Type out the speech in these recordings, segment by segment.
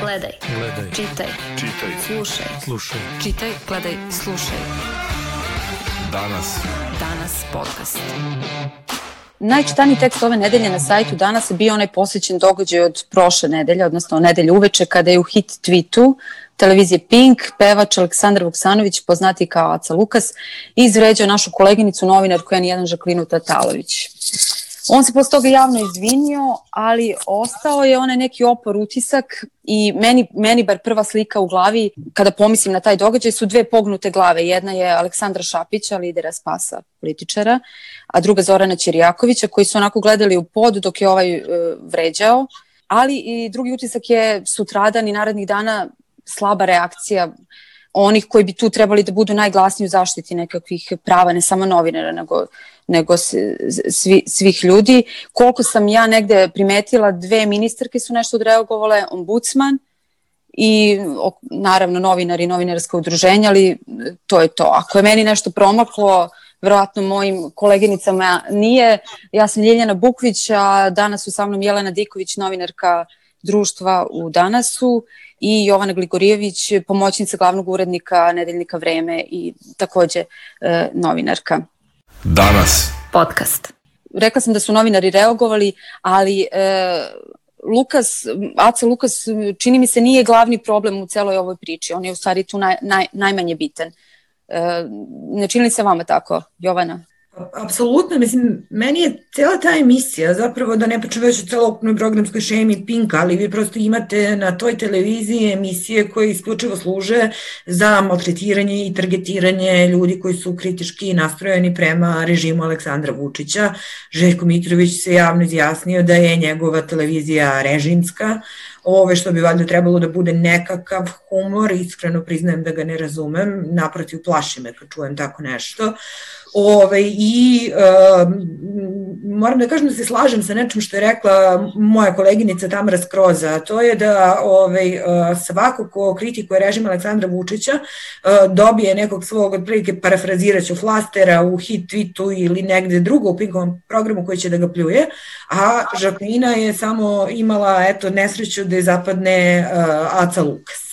Gledaj. Gledaj. Čitaj. Čitaj. Slušaj. Slušaj. Čitaj, gledaj, slušaj. Danas. Danas podcast. Najčitaniji tekst ove nedelje na sajtu danas je bio onaj posvećen događaj od prošle nedelje, odnosno nedelje uveče, kada je u hit tweetu televizije Pink pevač Aleksandar Vuksanović, poznati kao Aca Lukas, izvređao našu koleginicu novinarku N1 Žaklinu Tatalović. On se posle toga javno izvinio, ali ostao je onaj neki opor utisak i meni, meni bar prva slika u glavi kada pomislim na taj događaj su dve pognute glave. Jedna je Aleksandra Šapića, lidera Spasa političara, a druga Zorana Ćirijakovića koji su onako gledali u pod dok je ovaj uh, vređao. Ali i drugi utisak je sutradan i narednih dana slaba reakcija onih koji bi tu trebali da budu najglasniji u zaštiti nekakvih prava, ne samo novinara, nego, nego svi, svih ljudi. Koliko sam ja negde primetila, dve ministarke su nešto odreagovale, ombudsman i naravno novinari i novinarska udruženja, ali to je to. Ako je meni nešto promaklo, verovatno mojim koleginicama nije. Ja sam Ljiljana Bukvić, a danas su sa mnom Jelena Diković, novinarka društva u Danasu i Jovana Gligorijević, pomoćnica glavnog urednika Nedeljnika Vreme i takođe e, novinarka. Danas. Podcast. Rekla sam da su novinari reagovali, ali e, Lukas, Aca Lukas čini mi se nije glavni problem u celoj ovoj priči. On je u stvari tu naj, naj, najmanje bitan. E, ne čini li se vama tako, Jovana? Apsolutno, mislim, meni je cijela ta emisija, zapravo da ne počne već o celokupnoj programskoj šemi Pink, ali vi prosto imate na toj televiziji emisije koje isključivo služe za maltretiranje i targetiranje ljudi koji su kritički nastrojeni prema režimu Aleksandra Vučića. Željko Mitrović se javno izjasnio da je njegova televizija režimska, ove što bi valjda trebalo da bude nekakav humor, iskreno priznajem da ga ne razumem, naprotiv plaši me kad čujem tako nešto. Ove, I uh, moram da kažem da se slažem sa nečim što je rekla moja koleginica Tamara Skroza, to je da ove, uh, svako ko kritikuje režim Aleksandra Vučića uh, dobije nekog svog otprilike parafraziraću flastera u hit tweetu ili negde drugo u Pinkovom programu koji će da ga pljuje, a Žaklina je samo imala eto, nesreću da je zapadne uh, Aca Lukas.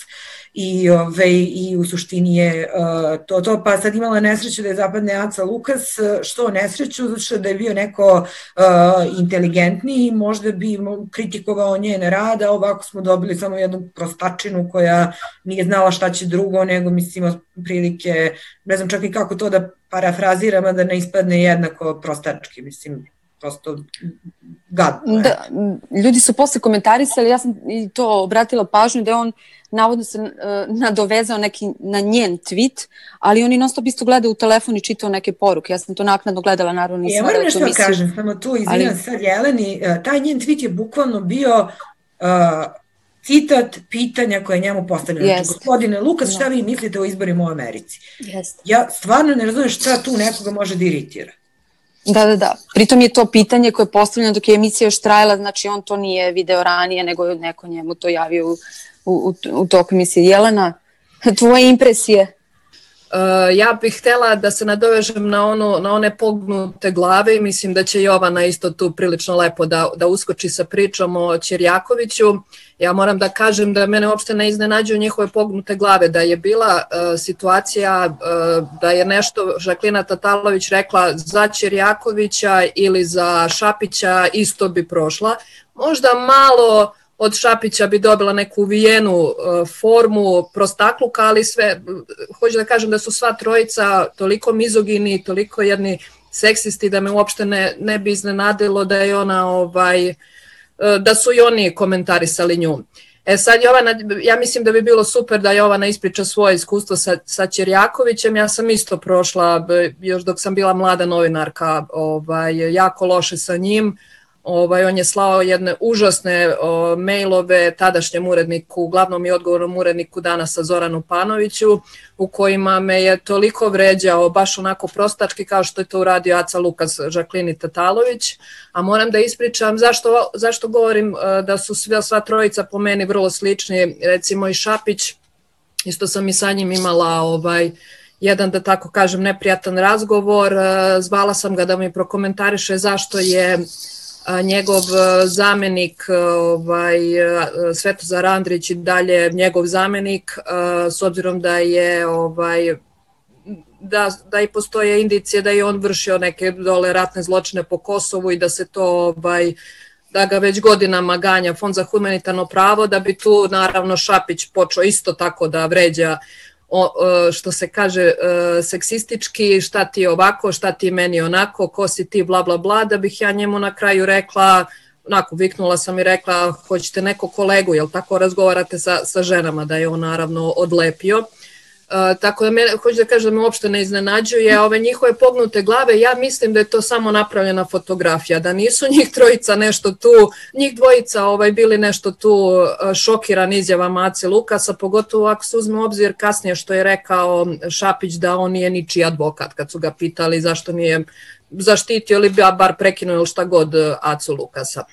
I, ove, i u suštini je uh, to to, pa sad imala nesreću da je zapadne Aca Lukas, što nesreću, zato što da je bio neko uh, inteligentniji, možda bi kritikovao njene rada, ovako smo dobili samo jednu prostačinu koja nije znala šta će drugo, nego mislimo prilike, ne znam čak i kako to da parafraziram, a da ne ispadne jednako prostački, mislim, prosto gadno. Da, ljudi su posle komentarisali, ja sam i to obratila pažnju da je on navodno se uh, nadovezao neki na njen tweet, ali on i non stop isto gleda u telefon i čitao neke poruke. Ja sam to naknadno gledala, naravno nisam. Ja moram nešto da kažem, samo tu izvinjam ali... sad Jeleni, uh, taj njen tweet je bukvalno bio uh, citat pitanja koje je njemu postavljeno. Yes. Znači, gospodine Lukas, šta vi mislite o izborima u Americi? Yes. Ja stvarno ne razumem šta tu nekoga može da iritira. Da, da, da. Pritom je to pitanje koje je postavljeno dok je emisija još trajala, znači on to nije video ranije, nego je neko njemu to javio u, u, u toku emisije. Jelena, tvoje impresije? Uh, ja bih htela da se nadovežem na, ono, na one pognute glave i mislim da će Jovana isto tu prilično lepo da, da uskoči sa pričom o Ćirjakoviću. Ja moram da kažem da mene uopšte ne iznenađuju njihove pognute glave, da je bila uh, situacija uh, da je nešto Žaklina Tatalović rekla za Ćirjakovića ili za Šapića isto bi prošla. Možda malo od Šapića bi dobila neku uvijenu uh, formu prostakluka, ali sve, hoću da kažem da su sva trojica toliko mizogini, toliko jedni seksisti da me uopšte ne, ne bi iznenadilo da je ona ovaj, uh, da su i oni komentarisali nju. E sad Jovana, ja mislim da bi bilo super da Jovana ispriča svoje iskustvo sa, sa Ćerjakovićem, ja sam isto prošla, još dok sam bila mlada novinarka, ovaj, jako loše sa njim, Ovaj, on je slao jedne užasne o, mailove tadašnjem uredniku, glavnom i odgovornom uredniku danasa Zoranu Panoviću, u kojima me je toliko vređao, baš onako prostački kao što je to uradio Aca Lukas Žaklini Tatalović. A moram da ispričam zašto, zašto govorim e, da su sve, sva trojica po meni vrlo slični, recimo i Šapić, isto sam i sa njim imala ovaj, jedan, da tako kažem, neprijatan razgovor. E, zvala sam ga da mi prokomentariše zašto je njegov zamenik ovaj, Svetozar Andrić i dalje njegov zamenik s obzirom da je ovaj, da, da i postoje indicije da je on vršio neke dole ratne zločine po Kosovu i da se to ovaj, da ga već godinama ganja Fond za humanitarno pravo, da bi tu naravno Šapić počeo isto tako da vređa o, što se kaže e, seksistički, šta ti ovako, šta ti meni onako, ko si ti, bla bla bla, da bih ja njemu na kraju rekla, onako viknula sam i rekla hoćete neko kolegu, jel tako razgovarate sa, sa ženama, da je on naravno odlepio. Uh, tako da me, hoću da kažem da uopšte ne iznenađuje, ove njihove pognute glave, ja mislim da je to samo napravljena fotografija, da nisu njih trojica nešto tu, njih dvojica ovaj, bili nešto tu šokiran izjavama Ace Lukasa, pogotovo ako se uzme obzir kasnije što je rekao Šapić da on nije ničiji advokat, kad su ga pitali zašto nije zaštitio ili bar prekinuo ili šta god uh, Acu Lukasa.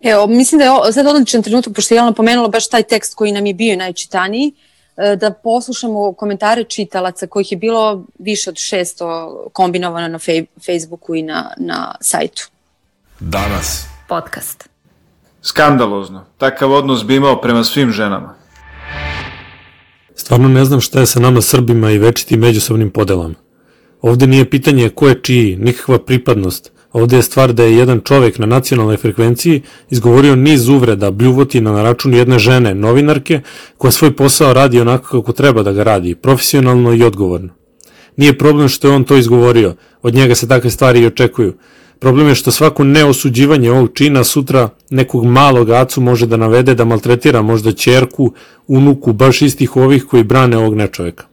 Evo, mislim da je sad odličan trenutak, pošto je Jelena pomenula baš taj tekst koji nam je bio najčitaniji, uh, E, da poslušamo komentare čitalaca kojih je bilo više od 600 kombinovano na fej, Facebooku i na, na sajtu. Danas. Podcast. Skandalozno. Takav odnos bi imao prema svim ženama. Stvarno ne znam šta je sa nama Srbima i večitim međusobnim podelama. Ovde nije pitanje ko je čiji, nikakva pripadnost, Ovde je stvar da je jedan čovek na nacionalnoj frekvenciji izgovorio niz uvreda, bljuvotina na račun jedne žene, novinarke, koja svoj posao radi onako kako treba da ga radi, profesionalno i odgovorno. Nije problem što je on to izgovorio, od njega se takve stvari i očekuju. Problem je što svako neosuđivanje ovog čina sutra nekog malog acu može da navede da maltretira možda čerku, unuku, baš istih ovih koji brane ovog nečoveka.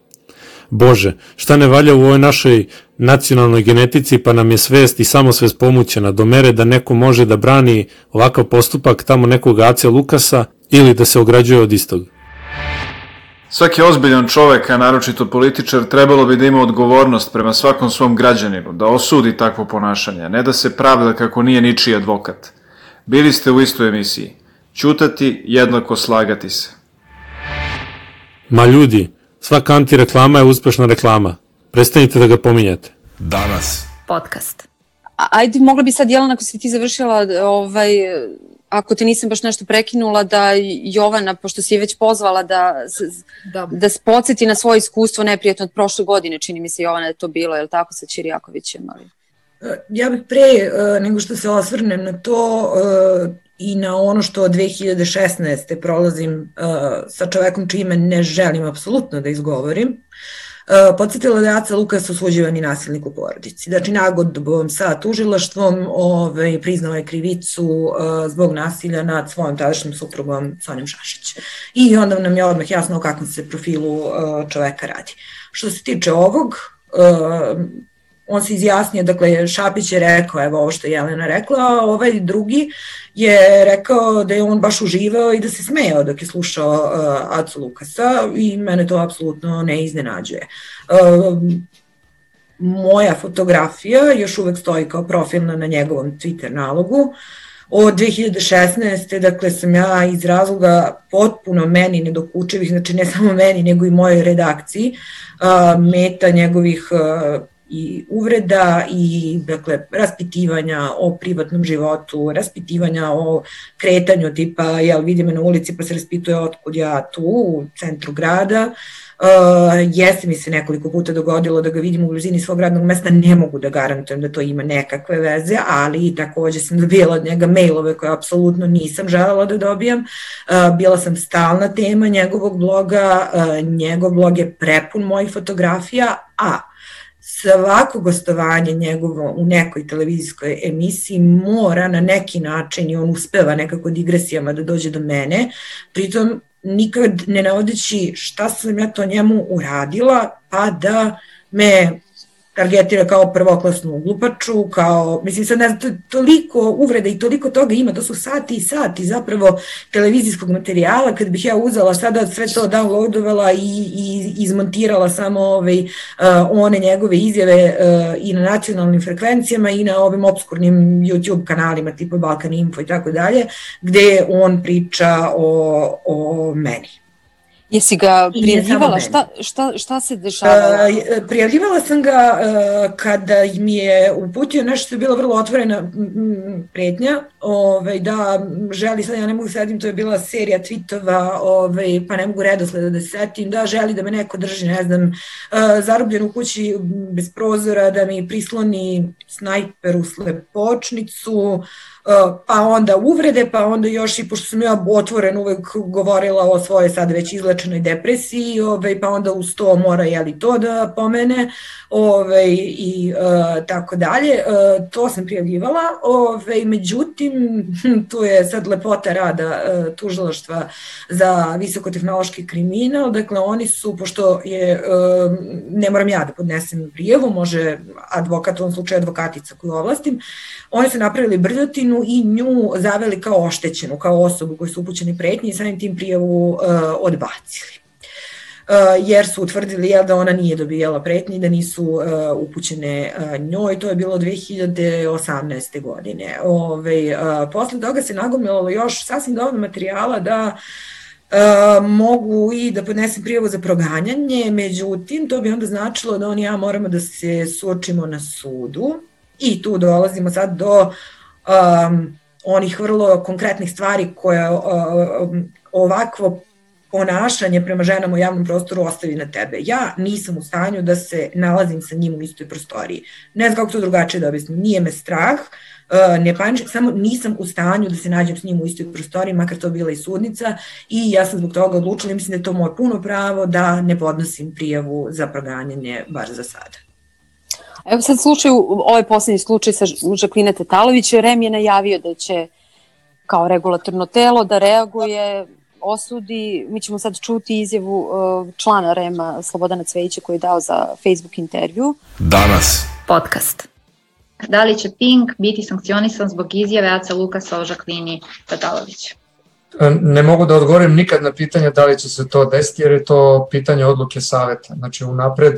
Bože, šta ne valja u ovoj našoj nacionalnoj genetici pa nam je svest i samosvest pomućena do mere da neko može da brani ovakav postupak tamo nekog Acija Lukasa ili da se ograđuje od istog. Svaki ozbiljan čovek, a naročito političar, trebalo bi da ima odgovornost prema svakom svom građaninu, da osudi takvo ponašanje, ne da se pravda kako nije ničiji advokat. Bili ste u istoj emisiji. Ćutati, jednako slagati se. Ma ljudi, Svaka antireklama je uspešna reklama. Prestanite da ga pominjate. Danas. Podcast. A, ajde, mogla bi sad, Jelena, ako si ti završila, ovaj, ako te nisam baš nešto prekinula, da Jovana, pošto si je već pozvala da, da. da se podsjeti na svoje iskustvo neprijetno od prošle godine, čini mi se Jovana da je to bilo, je li tako, sa Čirijakovićem, ali... Ja bih pre e, nego što se osvrnem na to e, i na ono što od 2016. prolazim uh, sa čovekom čime ne želim apsolutno da izgovorim, uh, podsjetila da je Aca Lukas osuđivan i nasilnik u porodici. Znači, nagodbom sa tužilaštvom ovaj, priznao je krivicu uh, zbog nasilja nad svojom tadašnjim suprugom Sonjom Šašić. I onda nam je odmah jasno o kakvom se profilu uh, čoveka radi. Što se tiče ovog, uh, on se izjasnio, dakle Šapić je rekao, evo ovo što je Jelena rekla, a ovaj drugi je rekao da je on baš uživao i da se smejao dok je slušao uh, Acu Lukasa i mene to apsolutno ne iznenađuje. Uh, moja fotografija još uvek stoji kao profilna na njegovom Twitter nalogu. Od 2016. dakle sam ja iz razloga potpuno meni nedokučevih, znači ne samo meni nego i mojoj redakciji, uh, meta njegovih uh, i uvreda i dakle raspitivanja o privatnom životu, raspitivanja o kretanju tipa jel vidi me na ulici pa se raspituje otkud ja tu u centru grada. Uh, jeste mi se nekoliko puta dogodilo da ga vidim u blizini svog radnog mesta, ne mogu da garantujem da to ima nekakve veze, ali takođe sam dobijala od njega mailove koje apsolutno nisam želela da dobijam. Uh, bila sam stalna tema njegovog bloga, uh, njegov blog je prepun mojih fotografija, a svako gostovanje njegovo u nekoj televizijskoj emisiji mora na neki način i on uspeva nekako digresijama da dođe do mene, pritom nikad ne navodeći šta sam ja to njemu uradila, pa da me targetira kao prvoklasnu glupaču, kao, mislim sad ne znam, toliko uvreda i toliko toga ima, to su sati i sati zapravo televizijskog materijala, kad bih ja uzela sada sve to downloadovala i, i izmontirala samo ove, uh, one njegove izjave uh, i na nacionalnim frekvencijama i na ovim obskurnim YouTube kanalima tipa Balkan Info i tako dalje, gde on priča o, o meni. Jesi ga prijavljivala? Šta, šta, šta se dešavalo? Uh, prijavljivala sam ga uh, kada mi je uputio nešto što je bila vrlo otvorena pretnja, ovaj, da želi, sad ja ne mogu sedim, to je bila serija tweetova, ovaj, pa ne mogu redosleda da se setim, da želi da me neko drži, ne znam, uh, zarobljen u kući bez prozora, da mi prisloni snajper u slepočnicu, Uh, pa onda uvrede, pa onda još i pošto sam ja otvoren uvek govorila o svojoj sad već izlečenoj depresiji, ovaj, pa onda uz to mora jeli to da pomene ovaj, i uh, tako dalje. Uh, to sam prijavljivala, ovaj, međutim tu je sad lepota rada uh, tužilaštva za visokotehnološki kriminal, dakle oni su, pošto je, uh, ne moram ja da podnesem prijevu, može advokat, u ovom slučaju advokatica koju ovlastim, oni su napravili brljotinu i nju zaveli kao oštećenu, kao osobu koju su upućeni pretnji i samim tim prijavu uh, odbacili. Uh, jer su utvrdili jel, da ona nije dobijala pretnje i da nisu uh, upućene uh, njoj. To je bilo 2018. godine. Ove, uh, posle toga se nagomilalo još sasvim dovoljno materijala da Uh, mogu i da podnesem prijavu za proganjanje, međutim, to bi onda značilo da on i ja moramo da se suočimo na sudu i tu dolazimo sad do um, onih vrlo konkretnih stvari koje uh, ovakvo ponašanje prema ženama u javnom prostoru ostavi na tebe. Ja nisam u stanju da se nalazim sa njim u istoj prostoriji. Ne znam kako to drugačije da objasnim. Nije me strah, uh, ne paničim, samo nisam u stanju da se nađem s njim u istoj prostoriji, makar to bila i sudnica i ja sam zbog toga odlučila i mislim da je to moje puno pravo da ne podnosim prijavu za proganjanje, bar za sada. Evo sad slučaj, ovaj poslednji slučaj sa Žakline Tetalović, REM je najavio da će kao regulatorno telo da reaguje, osudi. Mi ćemo sad čuti izjavu uh, člana REM-a Slobodana Cvejića koji je dao za Facebook intervju. Danas. Podcast. Da li će Pink biti sankcionisan zbog izjave Aca Lukasa o Žaklini Tatalović? Ne mogu da odgovorim nikad na pitanje da li će se to desiti jer je to pitanje odluke saveta. Znači unapred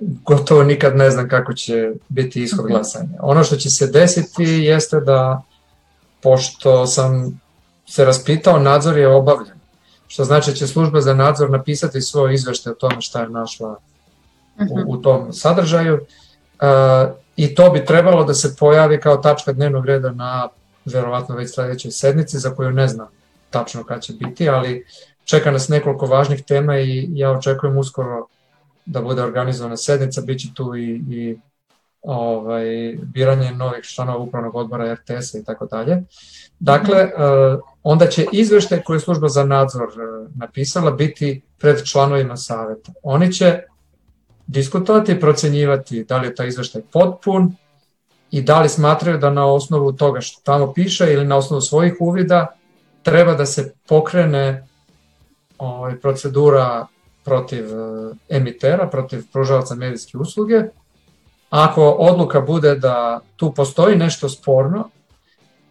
gotovo nikad ne znam kako će biti ishod glasanja. Ono što će se desiti jeste da pošto sam se raspitao, nadzor je obavljen. Što znači da će služba za nadzor napisati svoj izveštaj o tome šta je našla u, u tom sadržaju uh, i to bi trebalo da se pojavi kao tačka dnevnog reda na verovatno već sledećoj sednici za koju ne znam tačno kada će biti, ali čeka nas nekoliko važnih tema i ja očekujem uskoro da bude organizovana sednica, bit će tu i, i ovaj, biranje novih članova upravnog odbora RTS-a i tako dalje. Dakle, uh, onda će izveštaj koje je služba za nadzor uh, napisala biti pred članovima saveta. Oni će diskutovati i procenjivati da li je taj izveštaj potpun i da li smatraju da na osnovu toga što tamo piše ili na osnovu svojih uvida treba da se pokrene ovaj, procedura protiv uh, emitera, protiv pružavaca medijske usluge. Ako odluka bude da tu postoji nešto sporno,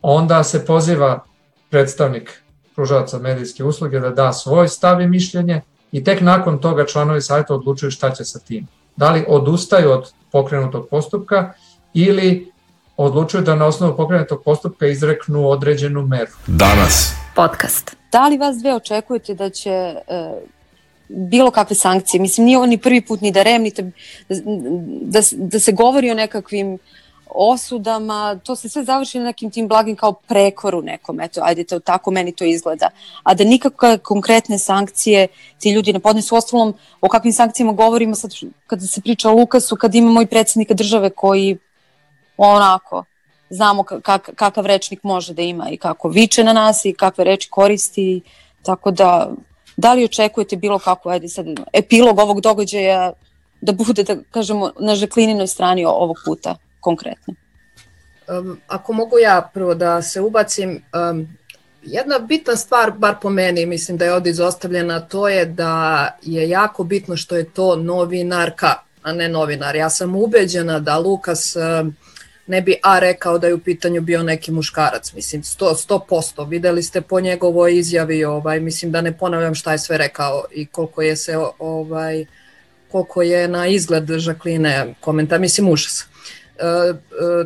onda se poziva predstavnik pružavaca medijske usluge da da svoj stav i mišljenje i tek nakon toga članovi sajta odlučuju šta će sa tim. Da li odustaju od pokrenutog postupka ili odlučuju da na osnovu pokrenutog postupka izreknu određenu meru. Danas. Podcast. Da li vas dve očekujete da će e, bilo kakve sankcije, mislim nije ovo ni prvi put ni da REM, ni da, da, da se govori o nekakvim osudama, to se sve završi na nekim tim blagim kao prekoru nekom, eto, ajde to tako meni to izgleda. A da nikakve konkretne sankcije ti ljudi ne podnesu, ostalom o kakvim sankcijama govorimo sad kada se priča o Lukasu, kad imamo i predsednika države koji onako, znamo kak, kakav rečnik može da ima i kako viče na nas i kakve reči koristi, tako da da li očekujete bilo kako, ajde sad, epilog ovog događaja da bude, da kažemo, na Žeklininoj strani ovog puta? konkretno? Um, ako mogu ja prvo da se ubacim, um, jedna bitna stvar, bar po meni, mislim da je ovde izostavljena, to je da je jako bitno što je to novinarka, a ne novinar. Ja sam ubeđena da Lukas um, ne bi A rekao da je u pitanju bio neki muškarac, mislim 100%, 100%. Videli ste po njegovoj izjavi, ovaj, mislim da ne ponavljam šta je sve rekao i koliko je se ovaj, koliko je na izgled Žakline komentar, mislim užas.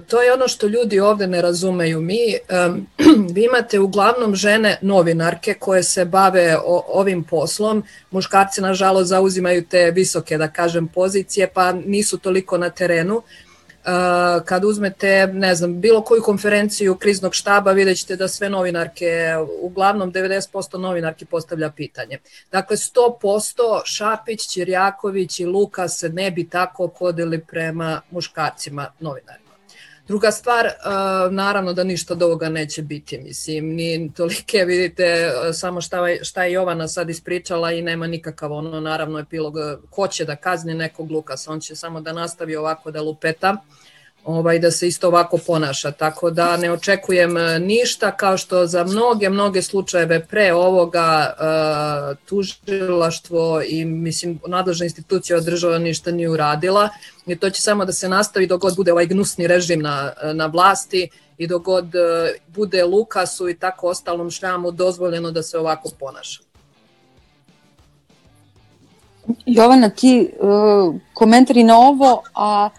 to je ono što ljudi ovde ne razumeju. Mi, vi imate uglavnom žene novinarke koje se bave ovim poslom. Muškarci, nažalost, zauzimaju te visoke, da kažem, pozicije, pa nisu toliko na terenu kad uzmete, ne znam, bilo koju konferenciju kriznog štaba, vidjet ćete da sve novinarke, uglavnom 90% novinarki postavlja pitanje. Dakle, 100% Šapić, Ćirjaković i Luka se ne bi tako podeli prema muškarcima novinarima. Druga stvar, naravno da ništa od ovoga neće biti, mislim, ni tolike, vidite, samo šta, šta je Jovana sad ispričala i nema nikakav ono, naravno, epilog, ko će da kazni nekog Lukasa, on će samo da nastavi ovako da lupeta ovaj, da se isto ovako ponaša. Tako da ne očekujem e, ništa, kao što za mnoge, mnoge slučajeve pre ovoga uh, tužilaštvo i mislim nadležna institucija od država ništa nije uradila i to će samo da se nastavi dok god bude ovaj gnusni režim na, na vlasti i dok god uh, bude Lukasu i tako ostalom šljamu dozvoljeno da se ovako ponaša. Jovana, ti uh, komentari na ovo, a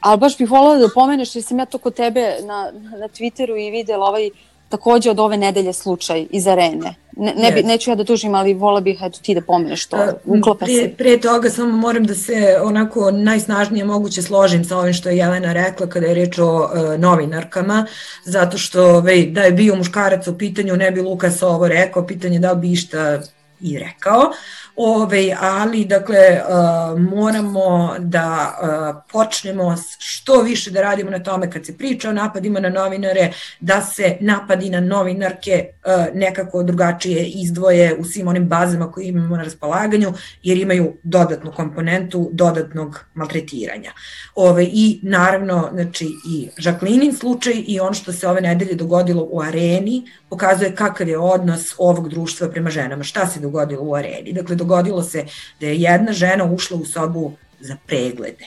ali baš bih volala da pomeneš, jer sam ja to kod tebe na, na Twitteru i videla ovaj takođe od ove nedelje slučaj iz arene. Ne, ne bi, neću ja da tužim, ali vola bih eto, ti da pomeneš to. Uklapa pre, se. Pre toga samo moram da se onako najsnažnije moguće složim sa ovim što je Jelena rekla kada je reč o uh, novinarkama, zato što vej, da je bio muškarac u pitanju, ne bi Lukas ovo rekao, pitanje da bi išta i rekao. Uh, Ove, ali, dakle, uh, moramo da uh, počnemo što više da radimo na tome kad se priča o napadima na novinare, da se napadi na novinarke uh, nekako drugačije izdvoje u svim onim bazama koje imamo na raspolaganju, jer imaju dodatnu komponentu dodatnog maltretiranja. Ove, I naravno, znači, i Žaklinin slučaj i ono što se ove nedelje dogodilo u areni pokazuje kakav je odnos ovog društva prema ženama. Šta se dogodilo u areni? Dakle, dogodilo se da je jedna žena ušla u sobu za preglede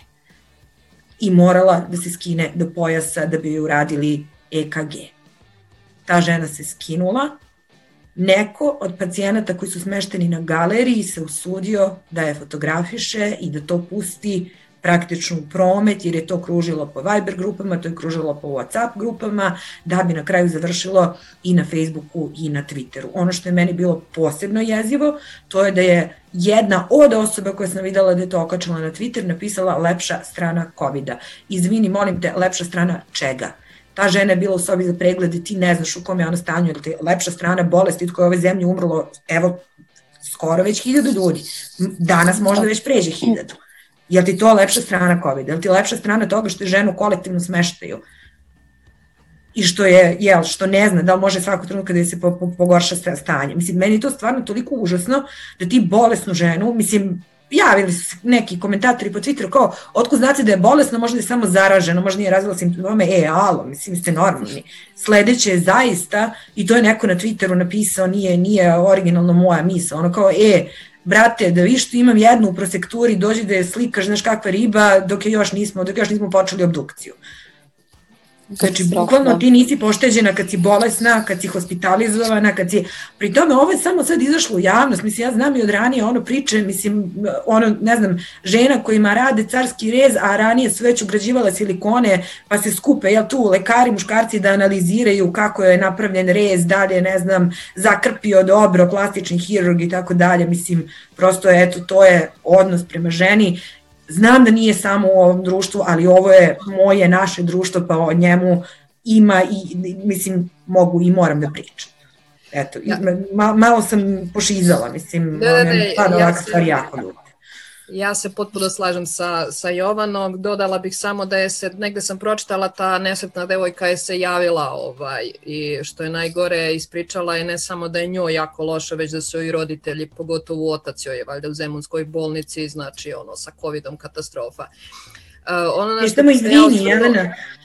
i morala da se skine do pojasa da bi joj uradili EKG. Ta žena se skinula, neko od pacijenata koji su smešteni na galeriji se usudio da je fotografiše i da to pusti praktično u promet, jer je to kružilo po Viber grupama, to je kružilo po WhatsApp grupama, da bi na kraju završilo i na Facebooku i na Twitteru. Ono što je meni bilo posebno jezivo, to je da je jedna od osoba koja sam videla da je to okačila na Twitter napisala lepša strana COVID-a. Izvini, molim te, lepša strana čega? ta žena je bila u sobi za pregled i ti ne znaš u kom je ona stanju, ili te lepša strana bolesti od koje je ove zemlje umrlo, evo, skoro već hiljadu ljudi. Danas možda već pređe hiljadu. Je ti to lepša strana COVID? Je li ti lepša strana toga što je ženu kolektivno smeštaju? i što je, jel, što ne zna da li može svako trenutka da se po, po, pogorša stanje. Mislim, meni je to stvarno toliko užasno da ti bolesnu ženu, mislim, javili su neki komentatori po Twitteru kao, otko znate da je bolesna, možda je samo zaražena, možda nije razvila simptome, e, alo, mislim, ste normalni. Sledeće je zaista, i to je neko na Twitteru napisao, nije, nije originalno moja misa, ono kao, e, brate, da viš što imam jednu u prosekturi, dođi da je slikaš, znaš kakva riba, dok je još nismo, dok još nismo počeli obdukciju. Znači, bukvalno ti nisi pošteđena kad si bolesna, kad si hospitalizovana, kad si... Pri tome, ovo je samo sad izašlo u javnost, mislim, ja znam i od ranije ono priče, mislim, ono, ne znam, žena kojima rade carski rez, a ranije su već ugrađivala silikone, pa se skupe, jel tu, lekari, muškarci da analiziraju kako je napravljen rez, dalje, ne znam, zakrpio dobro, plastični hirurg i tako dalje, mislim, prosto, eto, to je odnos prema ženi, Znam da nije samo u ovom društvu, ali ovo je moje, naše društvo, pa o njemu ima i, mislim, mogu i moram da pričam. Eto, ja. ma, malo sam pošizala, mislim, da, da, da, pa da ja ovakva stvar jako ljubi. Ja se potpuno slažem sa, sa Jovanom, dodala bih samo da je se, negde sam pročitala ta nesretna devojka je se javila ovaj, i što je najgore ispričala je ne samo da je njoj jako loše, već da su i roditelji, pogotovo otac joj je valjda u Zemunskoj bolnici, znači ono sa covidom katastrofa. Uh, ono na što izvini, Jelena, E, sa,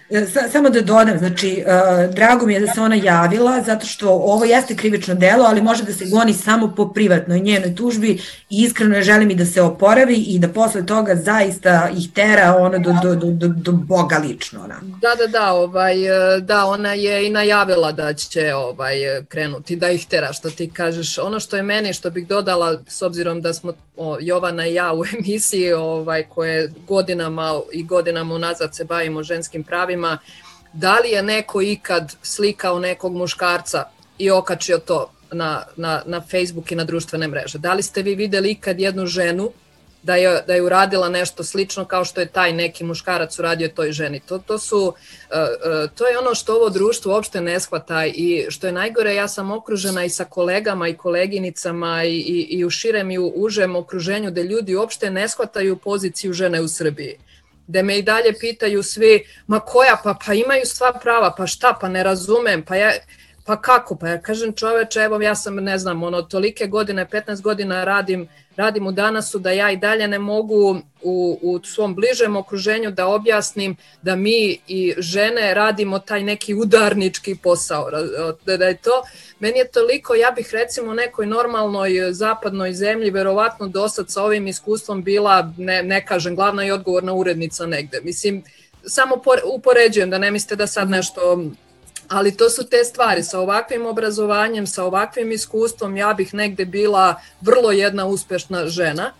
samo da dodam, znači, uh, drago mi je da se ona javila, zato što ovo jeste krivično delo, ali može da se goni samo po privatnoj njenoj tužbi i iskreno je želim i da se oporavi i da posle toga zaista ih tera ono do, do, do, do, do Boga lično. Onako. Da, da, da, ovaj, e, da, ona je i najavila da će ovaj, krenuti, da ih tera, što ti kažeš. Ono što je meni, što bih dodala, s obzirom da smo o, Jovana i ja u emisiji ovaj, koje godinama i godinama unazad se bavimo ženskim pravima, da li je neko ikad slikao nekog muškarca i okačio to na, na, na Facebook i na društvene mreže? Da li ste vi videli ikad jednu ženu da je, da je uradila nešto slično kao što je taj neki muškarac uradio toj ženi. To, to, su, uh, uh, to je ono što ovo društvo uopšte ne shvata i što je najgore, ja sam okružena i sa kolegama i koleginicama i, i, i u širem i u užem okruženju da ljudi uopšte ne shvataju poziciju žene u Srbiji gde me i dalje pitaju svi, ma koja, pa, pa imaju sva prava, pa šta, pa ne razumem, pa ja, pa kako, pa ja kažem čoveče, evo ja sam, ne znam, ono, tolike godine, 15 godina radim, radim u danasu da ja i dalje ne mogu u, u svom bližem okruženju da objasnim da mi i žene radimo taj neki udarnički posao, da, je to, meni je toliko, ja bih recimo u nekoj normalnoj zapadnoj zemlji verovatno dosad sa ovim iskustvom bila, ne, ne kažem, glavna i odgovorna urednica negde, mislim, samo upoređujem da ne mislite da sad nešto ali to su te stvari, sa ovakvim obrazovanjem, sa ovakvim iskustvom, ja bih negde bila vrlo jedna uspešna žena.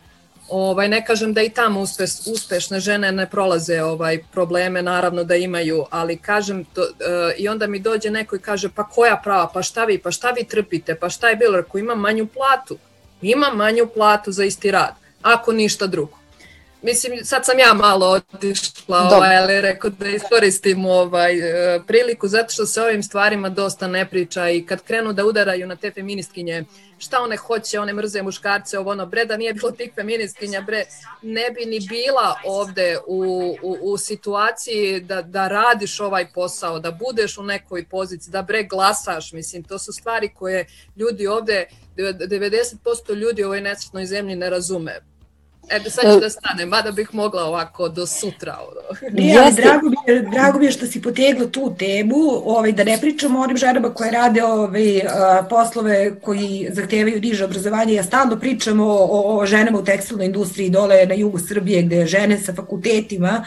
Ovaj, ne kažem da i tamo uspeš, uspešne žene ne prolaze ovaj probleme, naravno da imaju, ali kažem to, uh, i onda mi dođe neko i kaže pa koja prava, pa šta vi, pa šta vi trpite, pa šta je bilo, ako imam manju platu, imam manju platu za isti rad, ako ništa drugo mislim, sad sam ja malo otišla, ovaj, ali rekao da iskoristim ovaj, e, priliku, zato što se ovim stvarima dosta ne priča i kad krenu da udaraju na te feministkinje, šta one hoće, one mrze muškarce, ovo ono, bre, da nije bilo tih feministkinja, bre, ne bi ni bila ovde u, u, u situaciji da, da radiš ovaj posao, da budeš u nekoj poziciji, da bre glasaš, mislim, to su stvari koje ljudi ovde, 90% ljudi u ovoj nesretnoj zemlji ne razume Eto, sad ću da stanem, mada bih mogla ovako do sutra. Ne, ali drago mi, je, drago mi je što si potegla tu temu, ovaj, da ne pričamo o onim ženama koje rade ovaj, poslove koji zahtevaju niže obrazovanje. Ja stalno pričam o, o, o ženama u tekstilnoj industriji dole na jugu Srbije, gde žene sa fakultetima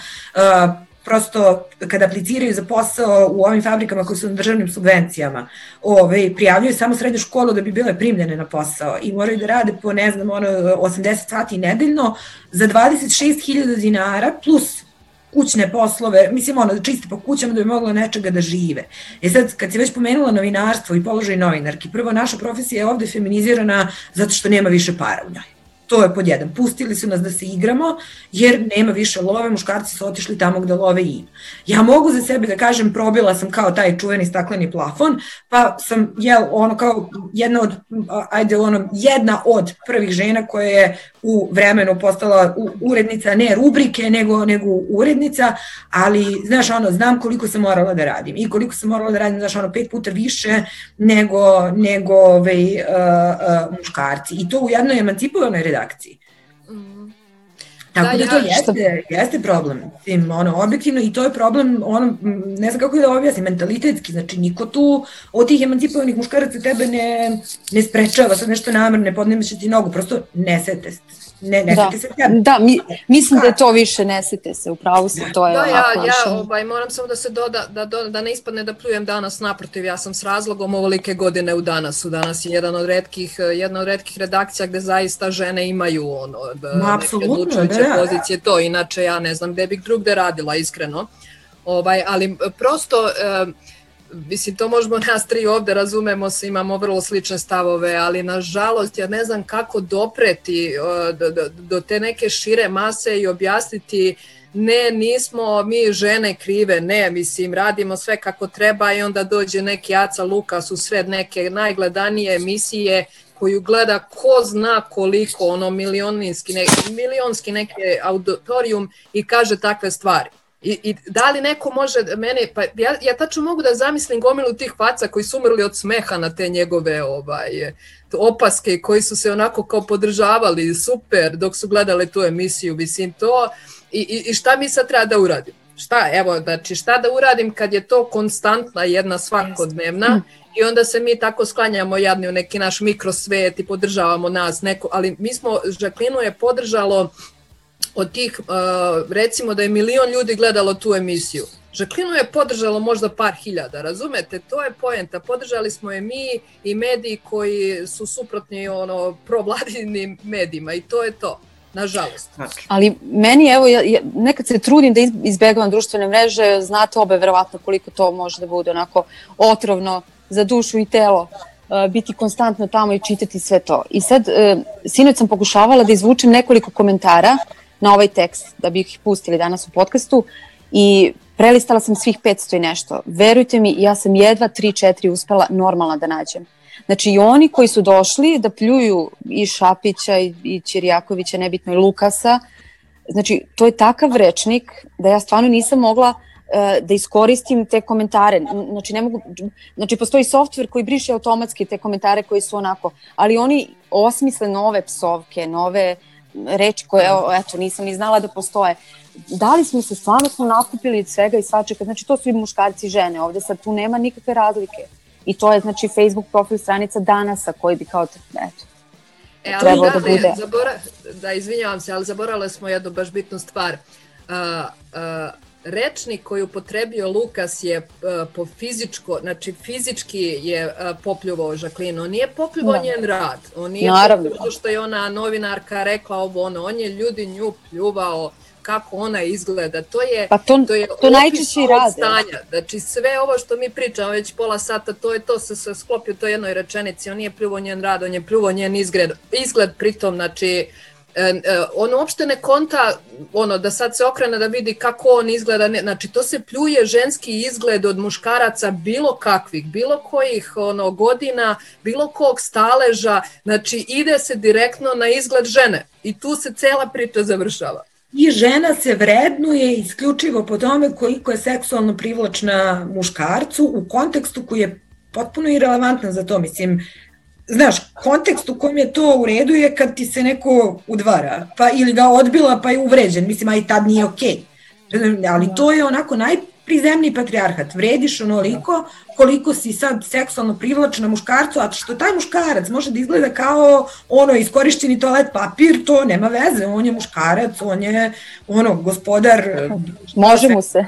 prosto kada apliciraju za posao u ovim fabrikama koji su na državnim subvencijama, ove, prijavljaju samo srednju školu da bi bile primljene na posao i moraju da rade po, ne znam, ono, 80 sati nedeljno za 26.000 dinara plus kućne poslove, mislim ono, da čiste po kućama da bi moglo nečega da žive. E sad, kad si već pomenula novinarstvo i položaj novinarki, prvo naša profesija je ovde feminizirana zato što nema više para u njoj. To je pod jedan. Pustili su nas da se igramo, jer nema više love, muškarci su otišli tamo gde love ima. Ja mogu za sebe da kažem, probila sam kao taj čuveni stakleni plafon, pa sam, jel, ono kao jedna od, ajde, ono, jedna od prvih žena koja je u vremenu postala urednica, ne rubrike, nego, nego urednica, ali, znaš, ono, znam koliko sam morala da radim i koliko sam morala da radim, znaš, ono, pet puta više nego, nego ove, uh, uh, muškarci. I to u jednoj emancipovanoj redakciji. Mm. Tako da, da to ja, jeste, što... jeste problem, tim, ono, objektivno i to je problem, ono, ne znam kako da objasnim, mentalitetski, znači niko tu od tih emancipovanih muškaraca tebe ne, ne sprečava, sad nešto namrne, ne podnemeće ti nogu, prosto ne sete ne, ne da. se tebe. Da, mi, mislim da je to više ne sete se, upravo sam, to je da, ja, ja ovaj, moram samo da se doda, da, da, da ne ispadne da plujem danas naprotiv, ja sam s razlogom ovolike godine u danasu, danas je jedan od redkih, jedna od redkih redakcija gde zaista žene imaju ono, da, Ma, neke odlučujuće da, da. pozicije, to inače ja ne znam gde bih drugde radila iskreno, ovaj, ali prosto... Eh, mislim, to možemo nas tri ovde razumemo se, imamo vrlo slične stavove, ali nažalost ja ne znam kako dopreti do, do, do te neke šire mase i objasniti ne, nismo mi žene krive, ne, mislim, radimo sve kako treba i onda dođe neki Aca Lukas u sred neke najgledanije emisije koju gleda ko zna koliko, ono milionski, ne, milionski neki auditorijum i kaže takve stvari. I, I da li neko može mene, pa ja, ja tačno mogu da zamislim gomilu tih faca koji su umrli od smeha na te njegove ovaj, opaske koji su se onako kao podržavali super dok su gledali tu emisiju, mislim to i, i, i šta mi sad treba da uradimo? šta, evo, znači šta da uradim kad je to konstantna jedna svakodnevna i onda se mi tako sklanjamo jadni u neki naš mikrosvet i podržavamo nas neko, ali mi smo, Žaklinu je podržalo od tih, uh, recimo da je milion ljudi gledalo tu emisiju. Žaklinu je podržalo možda par hiljada, razumete? To je poenta. Podržali smo je mi i mediji koji su suprotni ono, provladinim medijima i to je to. Nažalost. Ali meni, evo, ja, ja, nekad se trudim da izbegavam društvene mreže, znate obe verovatno koliko to može da bude onako otrovno za dušu i telo uh, biti konstantno tamo i čitati sve to. I sad, uh, sinoć sam pokušavala da izvučem nekoliko komentara na ovaj tekst, da bi ih pustili danas u podcastu i prelistala sam svih 500 i nešto. Verujte mi, ja sam jedva 3-4 uspela normalno da nađem. Znači i oni koji su došli da pljuju i Šapića i, i Ćirjakovića, nebitno i Lukasa, znači to je takav rečnik da ja stvarno nisam mogla uh, da iskoristim te komentare. Znači, ne mogu, znači postoji softver koji briše automatski te komentare koji su onako, ali oni osmisle nove psovke, nove reči koje, eto, nisam ni znala da postoje. Da li smo se stvarno smo nakupili od svega i svačega, znači to su i muškarci i žene, ovde sad tu nema nikakve razlike. I to je znači Facebook profil stranica Danasa koji bi kao, eto, E, ali trebao da, da bude. Zabora, da, izvinjavam se, ali zaborale smo jednu baš bitnu stvar. Uh, uh, rečnik koji upotrebio Lukas je uh, po fizičko, znači fizički je uh, popljuvao Žaklinu, on nije popljuvao da. njen rad, on nije Naravno. popljuvao što je ona novinarka rekla ovo ono, on je ljudi nju pljuvao, kako ona izgleda. To je pa to, to je to najčešće i rade. Stanja. Znači sve ovo što mi pričamo već pola sata, to je to se, se sklopio to jednoj rečenici. On nije pljuvo njen rad, on je pljuvo njen izgled. Izgled pritom, znači e, e, on uopšte ne konta ono da sad se okrene da vidi kako on izgleda, ne, znači to se pljuje ženski izgled od muškaraca bilo kakvih, bilo kojih ono godina, bilo kog staleža, znači ide se direktno na izgled žene i tu se cela priča završava i žena se vrednuje isključivo po tome koliko je seksualno privlačna muškarcu u kontekstu koji je potpuno irelevantan za to. Mislim, znaš, kontekst u kojem je to u redu je kad ti se neko udvara, pa ili ga odbila pa je uvređen, mislim, a i tad nije okej. Okay. Ali to je onako naj, prizemni patrijarhat, vrediš onoliko koliko si sad seksualno privlačena muškarcu, a što taj muškarac može da izgleda kao ono iskorišćeni toalet papir, to nema veze, on je muškarac, on je ono gospodar. Može mu se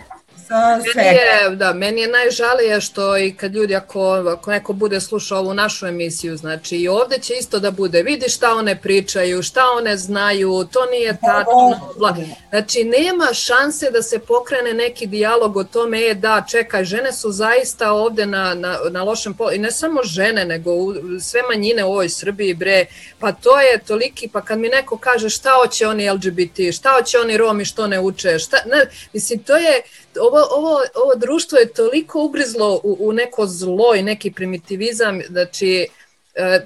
sa svega. Meni je, da, meni je najžalije što i kad ljudi, ako, ako neko bude slušao ovu našu emisiju, znači i ovde će isto da bude, vidi šta one pričaju, šta one znaju, to nije tačno. Bla. Znači, nema šanse da se pokrene neki dijalog o tome, e da, čekaj, žene su zaista ovde na, na, na lošem polu, i ne samo žene, nego u, sve manjine u ovoj Srbiji, bre, pa to je toliki, pa kad mi neko kaže šta hoće oni LGBT, šta hoće oni Romi, što ne uče, šta, ne, mislim, to je, ovo, ovo, ovo društvo je toliko ugrizlo u, u neko zlo i neki primitivizam, znači e,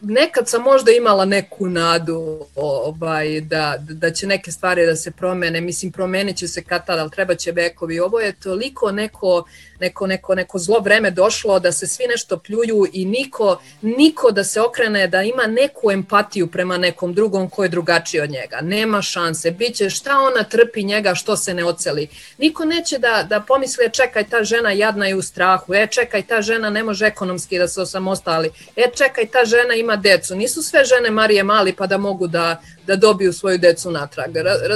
nekad sam možda imala neku nadu ovaj, da, da će neke stvari da se promene, mislim promenit će se kad tada, ali treba će vekovi. Ovo je toliko neko neko, neko, neko zlo vreme došlo, da se svi nešto pljuju i niko, niko da se okrene, da ima neku empatiju prema nekom drugom ko je drugačiji od njega. Nema šanse. Biće šta ona trpi njega, što se ne oceli. Niko neće da, da pomisli, e, čekaj, ta žena jadna je u strahu, e, čekaj, ta žena ne može ekonomski da se osamostali, e, čekaj, ta žena ima decu. Nisu sve žene Marije Mali pa da mogu da, da dobiju svoju decu natrag.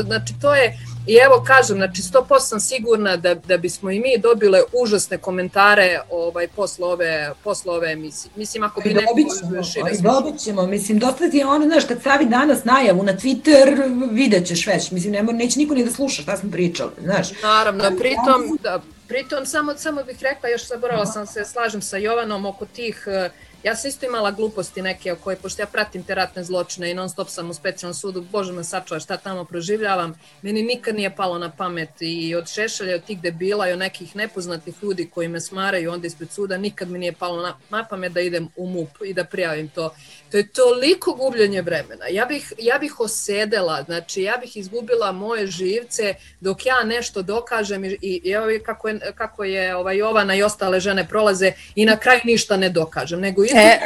Znači, to je, I evo kažem, znači 100% sam sigurna da, da bismo i mi dobile užasne komentare ovaj, posle, ove, posle ove emisije. Mislim, ako bi neko šire Dobit ćemo, mislim, dosta ti je ono, znaš, kad stavi danas najavu na Twitter, vidjet ćeš već, mislim, nema, neće niko ni da sluša šta smo pričali, znaš. Naravno, pritom, da, pritom samo, samo bih rekla, još zaborala sam se, slažem sa Jovanom oko tih uh, Ja sam isto imala gluposti neke o koje, pošto ja pratim te ratne zločine i non stop sam u specijalnom sudu, bože me sačuva šta tamo proživljavam, meni nikad nije palo na pamet i od Šešelja, od tih debila i od nekih nepoznatih ljudi koji me smaraju onda ispred suda, nikad mi nije palo na pamet da idem u MUP i da prijavim to. To je toliko gubljenje vremena. Ja bih, ja bih osedela, znači ja bih izgubila moje živce dok ja nešto dokažem i, i evo kako je, kako je ovaj Jovana i ostale žene prolaze i na kraju ništa ne dokažem, nego E,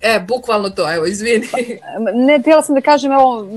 e, bukvalno to, evo, izvini. Ne, htjela sam da kažem, evo,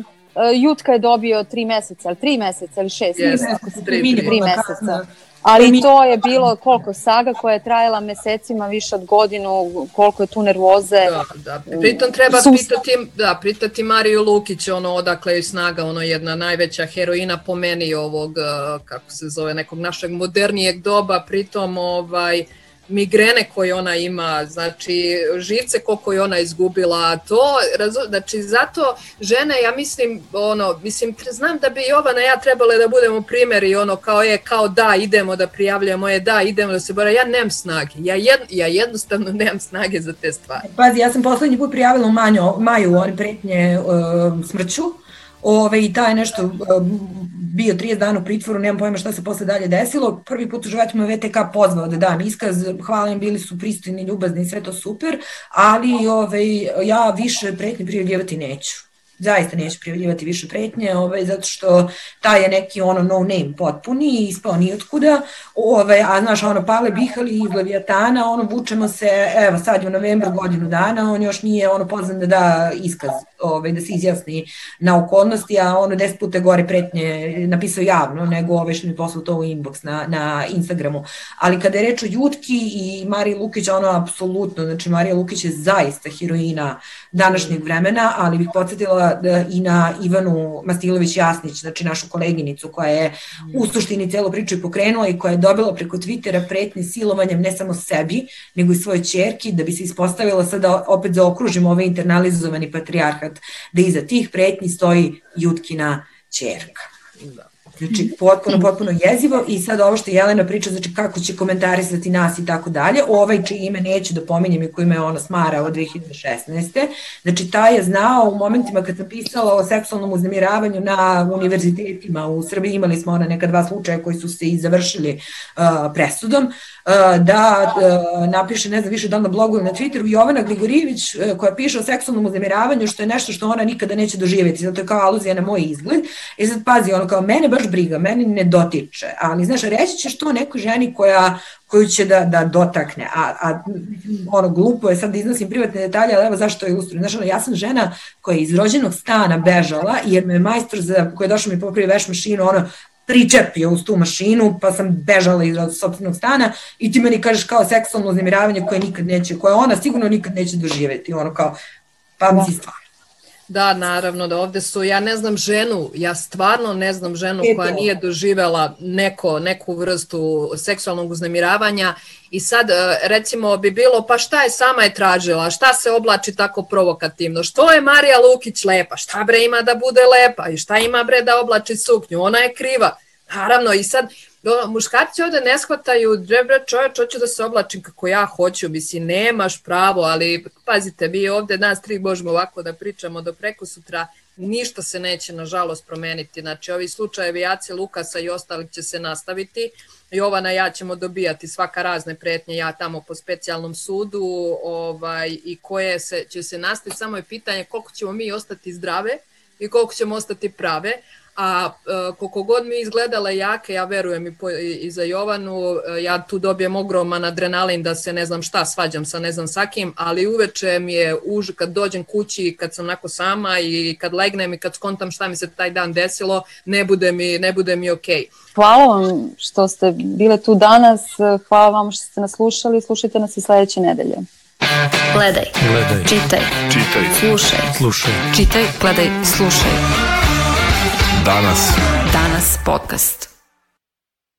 Jutka je dobio tri meseca, ali tri meseca ili šest, Yes, yes, ako se tri, tri, tri. tri meseca. Ali to je bilo koliko saga koja je trajala mesecima, više od godinu, koliko je tu nervoze. Da, da. Pritom treba Sustav. pitati, da, pitati Mariju Lukić, ono, odakle je snaga, ono, jedna najveća heroina po meni ovog, eh, kako se zove, nekog našeg modernijeg doba, pritom, ovaj, migrene koje ona ima, znači živce koliko je ona izgubila, to, razu, znači zato žene, ja mislim, ono, mislim, znam da bi Jovana ja trebale da budemo primjeri, ono, kao je, kao da, idemo da prijavljamo, je, da, idemo da se bora, ja nemam snage, ja, jed, ja jednostavno nemam snage za te stvari. Pazi, ja sam poslednji put prijavila u manju, maju one pretnje uh, smrću. Ove, I taj nešto uh, bio 30 dana u pritvoru, nemam pojma šta se posle dalje desilo. Prvi put životu me VTK pozvao da dam iskaz, hvala im, bili su pristojni, ljubazni sve to super, ali ove, ja više pretnje prijavljivati neću zaista neću prijavljivati više pretnje, ovaj, zato što taj je neki ono no name potpuni i ispao nijotkuda, ovaj, a znaš, ono, Pavle Bihali iz Leviatana, ono, vučemo se, evo, sad je u novembru godinu dana, on još nije ono pozvan da da iskaz, ovaj, da se izjasni na okolnosti, a ono deset puta gore pretnje napisao javno, nego ovaj što mi poslao to u inbox na, na Instagramu. Ali kada je reč o Jutki i Mariji Lukić, ono, apsolutno, znači Marija Lukić je zaista heroina današnjeg vremena, ali bih podsjetila i na Ivanu Mastilović Jasnić, znači našu koleginicu koja je u suštini celu priču i pokrenula i koja je dobila preko Twittera pretnje silovanjem ne samo sebi, nego i svoje čerki, da bi se ispostavila sada opet zaokružimo ovaj internalizovani patrijarhat, da iza tih pretnji stoji Jutkina čerka. Znači, potpuno, potpuno jezivo i sad ovo što Jelena priča, znači kako će komentarisati nas i tako dalje, ovaj čije ime neću da pominjem i koji me ono smara od 2016. Znači, taj je znao u momentima kad sam pisala o seksualnom uznemiravanju na univerzitetima u Srbiji, imali smo ona neka dva slučaja koji su se i završili uh, presudom, uh, da uh, napiše, ne znam više da na blogu ili na Twitteru, Jovana Grigorijević uh, koja piše o seksualnom uznemiravanju, što je nešto što ona nikada neće doživjeti, zato je kao aluzija na moj izgled. I sad pazi, ono kao, mene baš briga, meni ne dotiče, ali znaš, reći ćeš to nekoj ženi koja koju će da, da dotakne, a, a ono glupo je sad da iznosim privatne detalje, ali evo zašto je ilustrujem. Znaš, ono, ja sam žena koja je iz rođenog stana bežala, jer me majstor za, koji je došao mi popravi veš mašinu, ono, pričepio uz tu mašinu, pa sam bežala iz sobstvenog stana i ti meni kažeš kao seksualno uznemiravanje koje nikad neće, koje ona sigurno nikad neće doživeti, ono kao, pa mi si stvarno. Da, naravno da ovde su, ja ne znam ženu, ja stvarno ne znam ženu E, koja nije doživela neko, neku vrstu seksualnog uznemiravanja i sad e, recimo bi bilo pa šta je sama je tražila, šta se oblači tako provokativno, što je Marija Lukić lepa, šta bre ima da bude lepa i šta ima bre da oblači suknju, ona je kriva. Naravno i sad do, muškarci ovde ne shvataju, bre, bre čoveč, hoću da se oblačim kako ja hoću, misli, nemaš pravo, ali pazite, vi ovde nas tri možemo ovako da pričamo do preko sutra, ništa se neće nažalost promeniti, znači ovi slučajevi Jace Lukasa i ostalih će se nastaviti, Jovana ja ćemo dobijati svaka razne pretnje, ja tamo po specijalnom sudu ovaj, i koje se, će se nastaviti, samo je pitanje koliko ćemo mi ostati zdrave i koliko ćemo ostati prave, a e, koliko god mi izgledale jake, ja verujem i, po, i, za Jovanu, e, ja tu dobijem ogroman adrenalin da se ne znam šta svađam sa ne znam sa kim, ali uveče mi je už kad dođem kući, kad sam onako sama i kad legnem i kad skontam šta mi se taj dan desilo, ne bude mi, ne bude mi okej. Okay. Hvala vam što ste bile tu danas, hvala vam što ste nas slušali, slušajte nas i sledeće nedelje. Gledaj, Gledaj, čitaj, Čitaj. slušaj. slušaj. Čitaj, gledaj, slušaj. Danas. Danas podcast.